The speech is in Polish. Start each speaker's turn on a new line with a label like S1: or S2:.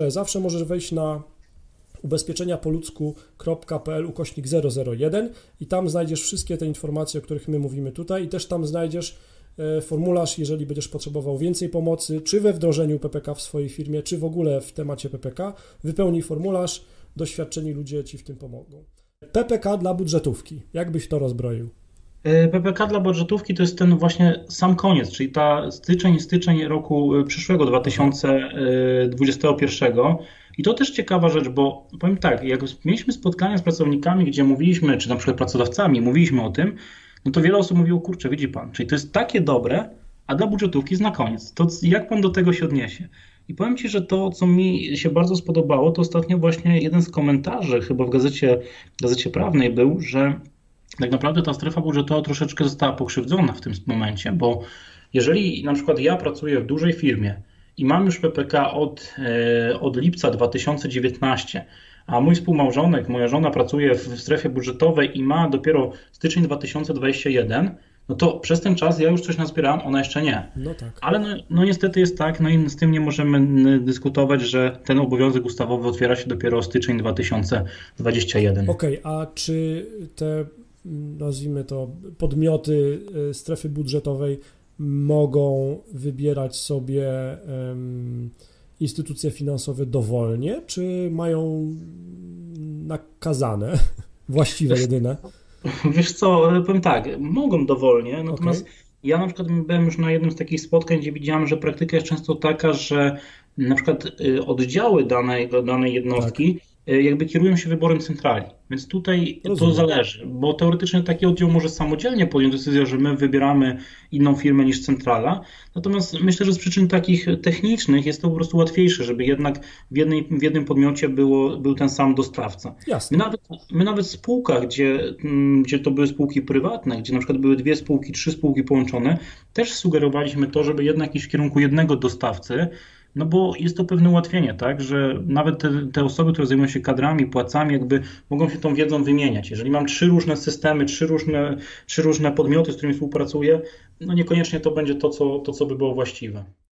S1: Zawsze możesz wejść na ubezpieczenia po ludzku.pl ukośnik 001 i tam znajdziesz wszystkie te informacje, o których my mówimy tutaj i też tam znajdziesz e, formularz, jeżeli będziesz potrzebował więcej pomocy, czy we wdrożeniu PPK w swojej firmie, czy w ogóle w temacie PPK. Wypełnij formularz, doświadczeni ludzie Ci w tym pomogą. PPK dla budżetówki. Jak byś to rozbroił?
S2: E, PPK dla budżetówki to jest ten właśnie sam koniec, czyli ta styczeń, styczeń roku e, przyszłego 2021. I to też ciekawa rzecz, bo powiem tak, jak mieliśmy spotkania z pracownikami, gdzie mówiliśmy, czy na przykład pracodawcami, mówiliśmy o tym, no to wiele osób mówiło, kurczę, widzi pan, czyli to jest takie dobre, a dla budżetówki jest na koniec. To jak pan do tego się odniesie? I powiem Ci, że to, co mi się bardzo spodobało, to ostatnio właśnie jeden z komentarzy, chyba w gazecie, gazecie prawnej był, że tak naprawdę ta strefa budżetowa troszeczkę została pokrzywdzona w tym momencie, bo jeżeli na przykład ja pracuję w dużej firmie i mam już PPK od, e, od lipca 2019, a mój współmałżonek, moja żona pracuje w strefie budżetowej i ma dopiero styczeń 2021, no to przez ten czas ja już coś nazbierałam, ona jeszcze nie.
S1: No tak.
S2: Ale no, no, niestety jest tak, no i z tym nie możemy dyskutować, że ten obowiązek ustawowy otwiera się dopiero styczeń 2021.
S1: Okej, okay, a czy te, nazwijmy to, podmioty e, strefy budżetowej mogą wybierać sobie instytucje finansowe dowolnie, czy mają nakazane, właściwe jedyne?
S2: Wiesz co, powiem tak, mogą dowolnie, natomiast okay. ja na przykład byłem już na jednym z takich spotkań, gdzie widziałem, że praktyka jest często taka, że na przykład y, oddziały danej, danej jednostki tak jakby kierują się wyborem centrali. Więc tutaj Rozumiem. to zależy, bo teoretycznie taki oddział może samodzielnie podjąć decyzję, że my wybieramy inną firmę niż centrala. Natomiast myślę, że z przyczyn takich technicznych jest to po prostu łatwiejsze, żeby jednak w, jednej, w jednym podmiocie było, był ten sam dostawca.
S1: Jasne.
S2: My nawet, my nawet w spółkach, gdzie, mm, gdzie to były spółki prywatne, gdzie na przykład były dwie spółki, trzy spółki połączone, też sugerowaliśmy to, żeby jednak iść w kierunku jednego dostawcy, no bo jest to pewne ułatwienie, tak, że nawet te, te, osoby, które zajmują się kadrami, płacami, jakby mogą się tą wiedzą wymieniać. Jeżeli mam trzy różne systemy, trzy różne, trzy różne podmioty, z którymi współpracuję, no niekoniecznie to będzie to, co, to, co by było właściwe.